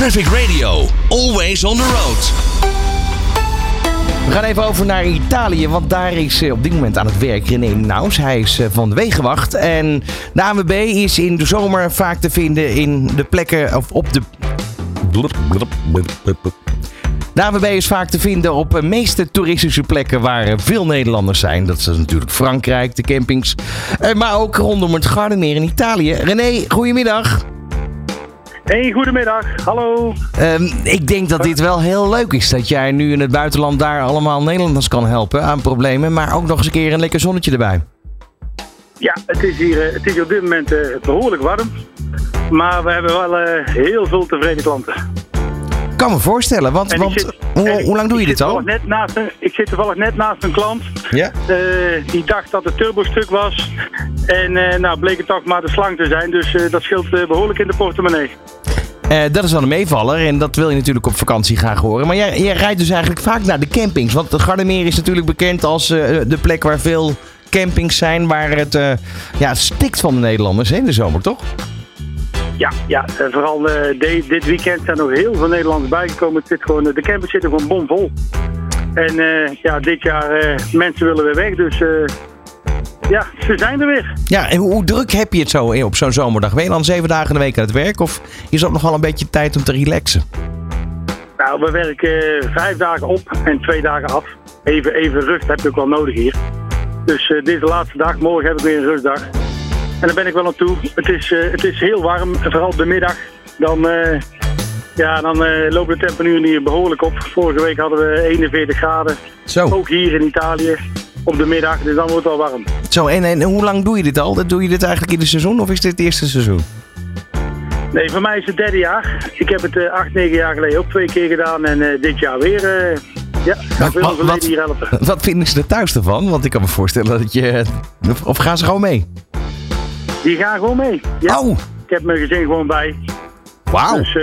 Traffic Radio, always on the road. We gaan even over naar Italië, want daar is eh, op dit moment aan het werk René Naus. Hij is eh, van de Wegenwacht. En de ANWB is in de zomer vaak te vinden in de plekken, of op de... De ANWB is vaak te vinden op de meeste toeristische plekken waar eh, veel Nederlanders zijn. Dat is natuurlijk Frankrijk, de campings. Eh, Maar ook rondom het Gardameer in Italië. René, goedemiddag. Hey, goedemiddag. Hallo. Ehm, ik denk dat dit wel heel leuk is. Dat jij nu in het buitenland daar allemaal Nederlanders kan helpen aan problemen. Maar ook nog eens een keer een lekker zonnetje erbij. Ja, het is hier, eh, het is op dit moment eh, behoorlijk warm. Maar we hebben wel eh, heel veel tevreden klanten. Ik kan me voorstellen, want, want zit- hoe, lang doe je ik dit zit al? toevallig Net naast een, ik zit toevallig net naast een klant. Ja. eh, die dacht dat het turbostuk was. En eh, nou bleek het toch maar de slang te zijn. Dus eh, dat scheelt eh, behoorlijk in de portemonnee. Eh, dat is wel een meevaller en dat wil je natuurlijk op vakantie graag horen. Maar jij, rijdt dus eigenlijk vaak naar de campings. Want de Gardameer is natuurlijk bekend als eh, de plek waar veel campings zijn. Waar het eh, ja, stikt van de Nederlanders in de zomer, toch? Ja, ja eh, vooral dit weekend zijn nog heel veel Nederlanders bijgekomen. Het zit gewoon, de campers zitten gewoon bomvol. En ja, dit jaar mensen willen weer weg. Dus ja, ze zijn er weer. Ja, en hoe, hoe druk heb je het zo eh, op zo'n zomerdag? Ben je dan zeven dagen in de week aan het werk? Of is dat nog wel een beetje tijd om te relaxen? Nou, we werken eh, vijf dagen op en twee dagen af. Even, even rust heb je ook wel nodig hier. Dus eh, dit is de laatste dag. Morgen heb ik weer een rustdag. En daar ben ik wel aan toe. Het is, het is heel warm, vooral op de middag. Dan, eh, ja, dan lopen de temperaturen hier behoorlijk op. Vorige week hadden we 41 graden. Zo, Ook hier in Italië op de middag. Dus dan wordt het wel warm. zo en, en hoe lang doe je dit al? Doe je dit eigenlijk in het seizoen of is dit het eerste seizoen? Nee, voor mij is het derde jaar. Ik heb het eh, acht, negen jaar geleden ook twee keer gedaan. En eh, dit jaar weer. eh, ja, veel wat- verleden wat- hier helpen. Wat vinden ze er thuis ervan? Want ik kan me voorstellen dat je... Of gaan ze gewoon mee? Die gaan gewoon mee. Ja. Oh, Ik heb mijn gezin gewoon bij. wauw. Dus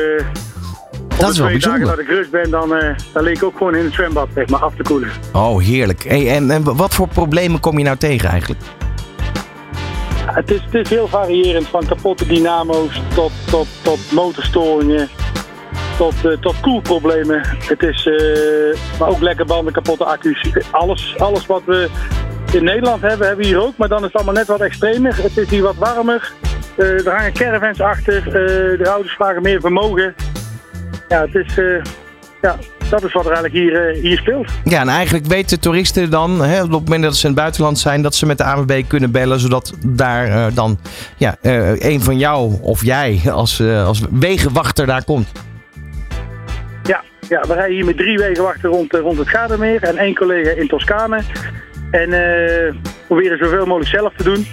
Dat is wel bijzonder. dat ik rust ben, dan, eh dan leek ik ook gewoon in het zwembad zeg maar, af te koelen. Oh, heerlijk. Hey, en, en wat voor problemen kom je nou tegen eigenlijk? Het is, het is heel variërend, van kapotte dynamo's tot, tot, tot motorstoringen, tot, eh, tot koelproblemen. Het is, eh, maar ook lekker banden, kapotte accu's. Alles, alles wat we in Nederland hebben, hebben we hier ook. Maar dan is het allemaal net wat extremer. Het is hier wat warmer. Er hangen caravans achter. De ouders vragen meer vermogen. Ja, het is, eh, ja, dat is wat er eigenlijk hier, eh, hier speelt. Ja, en eigenlijk weten toeristen dan, hè, op het moment dat ze in het buitenland zijn, dat ze met de ANWB kunnen bellen, zodat daar eh, dan ja, eh, een van jou of jij als, als wegenwachter daar komt. Ja, ja, we rijden hier met drie wegenwachten rond, rond het Gardameer en één collega in Toscane. En proberen zoveel mogelijk zelf te doen.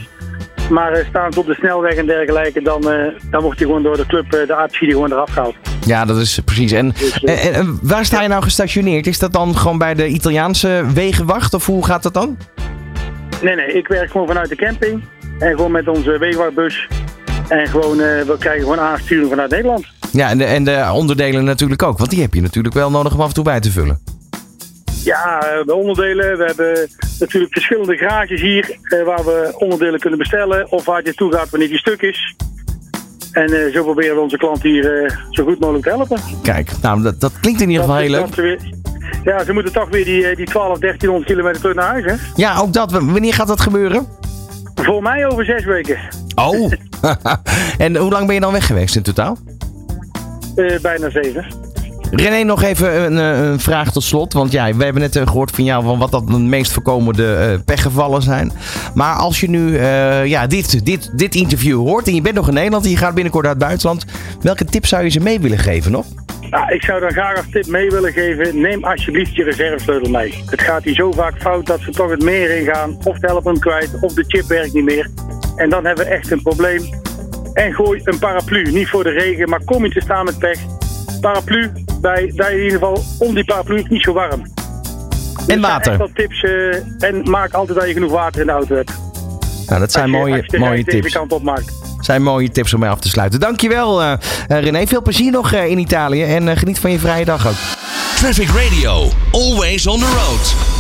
Maar eh, staan ze op de snelweg en dergelijke, dan, eh, dan wordt hij gewoon door de club, eh, de APC, gewoon eraf gehaald. Ja, dat is precies. En, Dus, en, en waar sta je nou gestationeerd? Is dat dan gewoon bij de Italiaanse wegenwacht of hoe gaat dat dan? Nee, nee, ik werk gewoon vanuit de camping. En gewoon met onze wegenwachtbus. En gewoon, we krijgen gewoon aansturing vanuit Nederland. Ja, en de, en de onderdelen natuurlijk ook, want die heb je natuurlijk wel nodig om af en toe bij te vullen. Ja, eh, de onderdelen. We hebben natuurlijk verschillende garages hier eh, waar we onderdelen kunnen bestellen. Of waar het naartoe gaat wanneer die stuk is. En eh, zo proberen we onze klant hier eh, zo goed mogelijk te helpen. Kijk, nou, dat, dat klinkt in ieder geval heel leuk. weer- ja, ze moeten toch weer die, eh, die 12, 1300 kilometer terug naar huis, hè? Ja, ook dat. Wanneer gaat dat gebeuren? Voor mij over zes weken. Oh. en hoe lang ben je dan weg geweest in totaal? Eh, bijna zeven. René, nog even een, eh, een vraag tot slot. Want ja, we hebben net eh, gehoord van jou van wat dat de meest voorkomende eh, pechgevallen zijn. Maar als je nu ja, dit, dit, dit interview hoort en je bent nog in Nederland en je gaat binnenkort uit het buitenland. Welke tip zou je ze mee willen geven nog? Ik zou dan graag als tip mee willen geven. Neem alsjeblieft je reservesleutel mee. Het gaat hier zo vaak fout dat ze toch het meer ingaan. Of de helpen kwijt, of de chip werkt niet meer. En dan hebben we echt een probleem. En gooi een paraplu. Niet voor de regen, maar kom je te staan met pech. Paraplu, bij, daar in ieder geval om die paraplu is niet zo warm. En Dit zijn water. wel tips. eh, en maak altijd dat je genoeg water in de auto hebt. Nou, dat zijn Als je- mooie, als je de mooie deze tips. kant op maakt. zijn mooie tips om mee af te sluiten. Dankjewel eh eh, René. Veel plezier nog eh, in Italië en eh, geniet van je vrije dag ook. Traffic Radio, always on the road.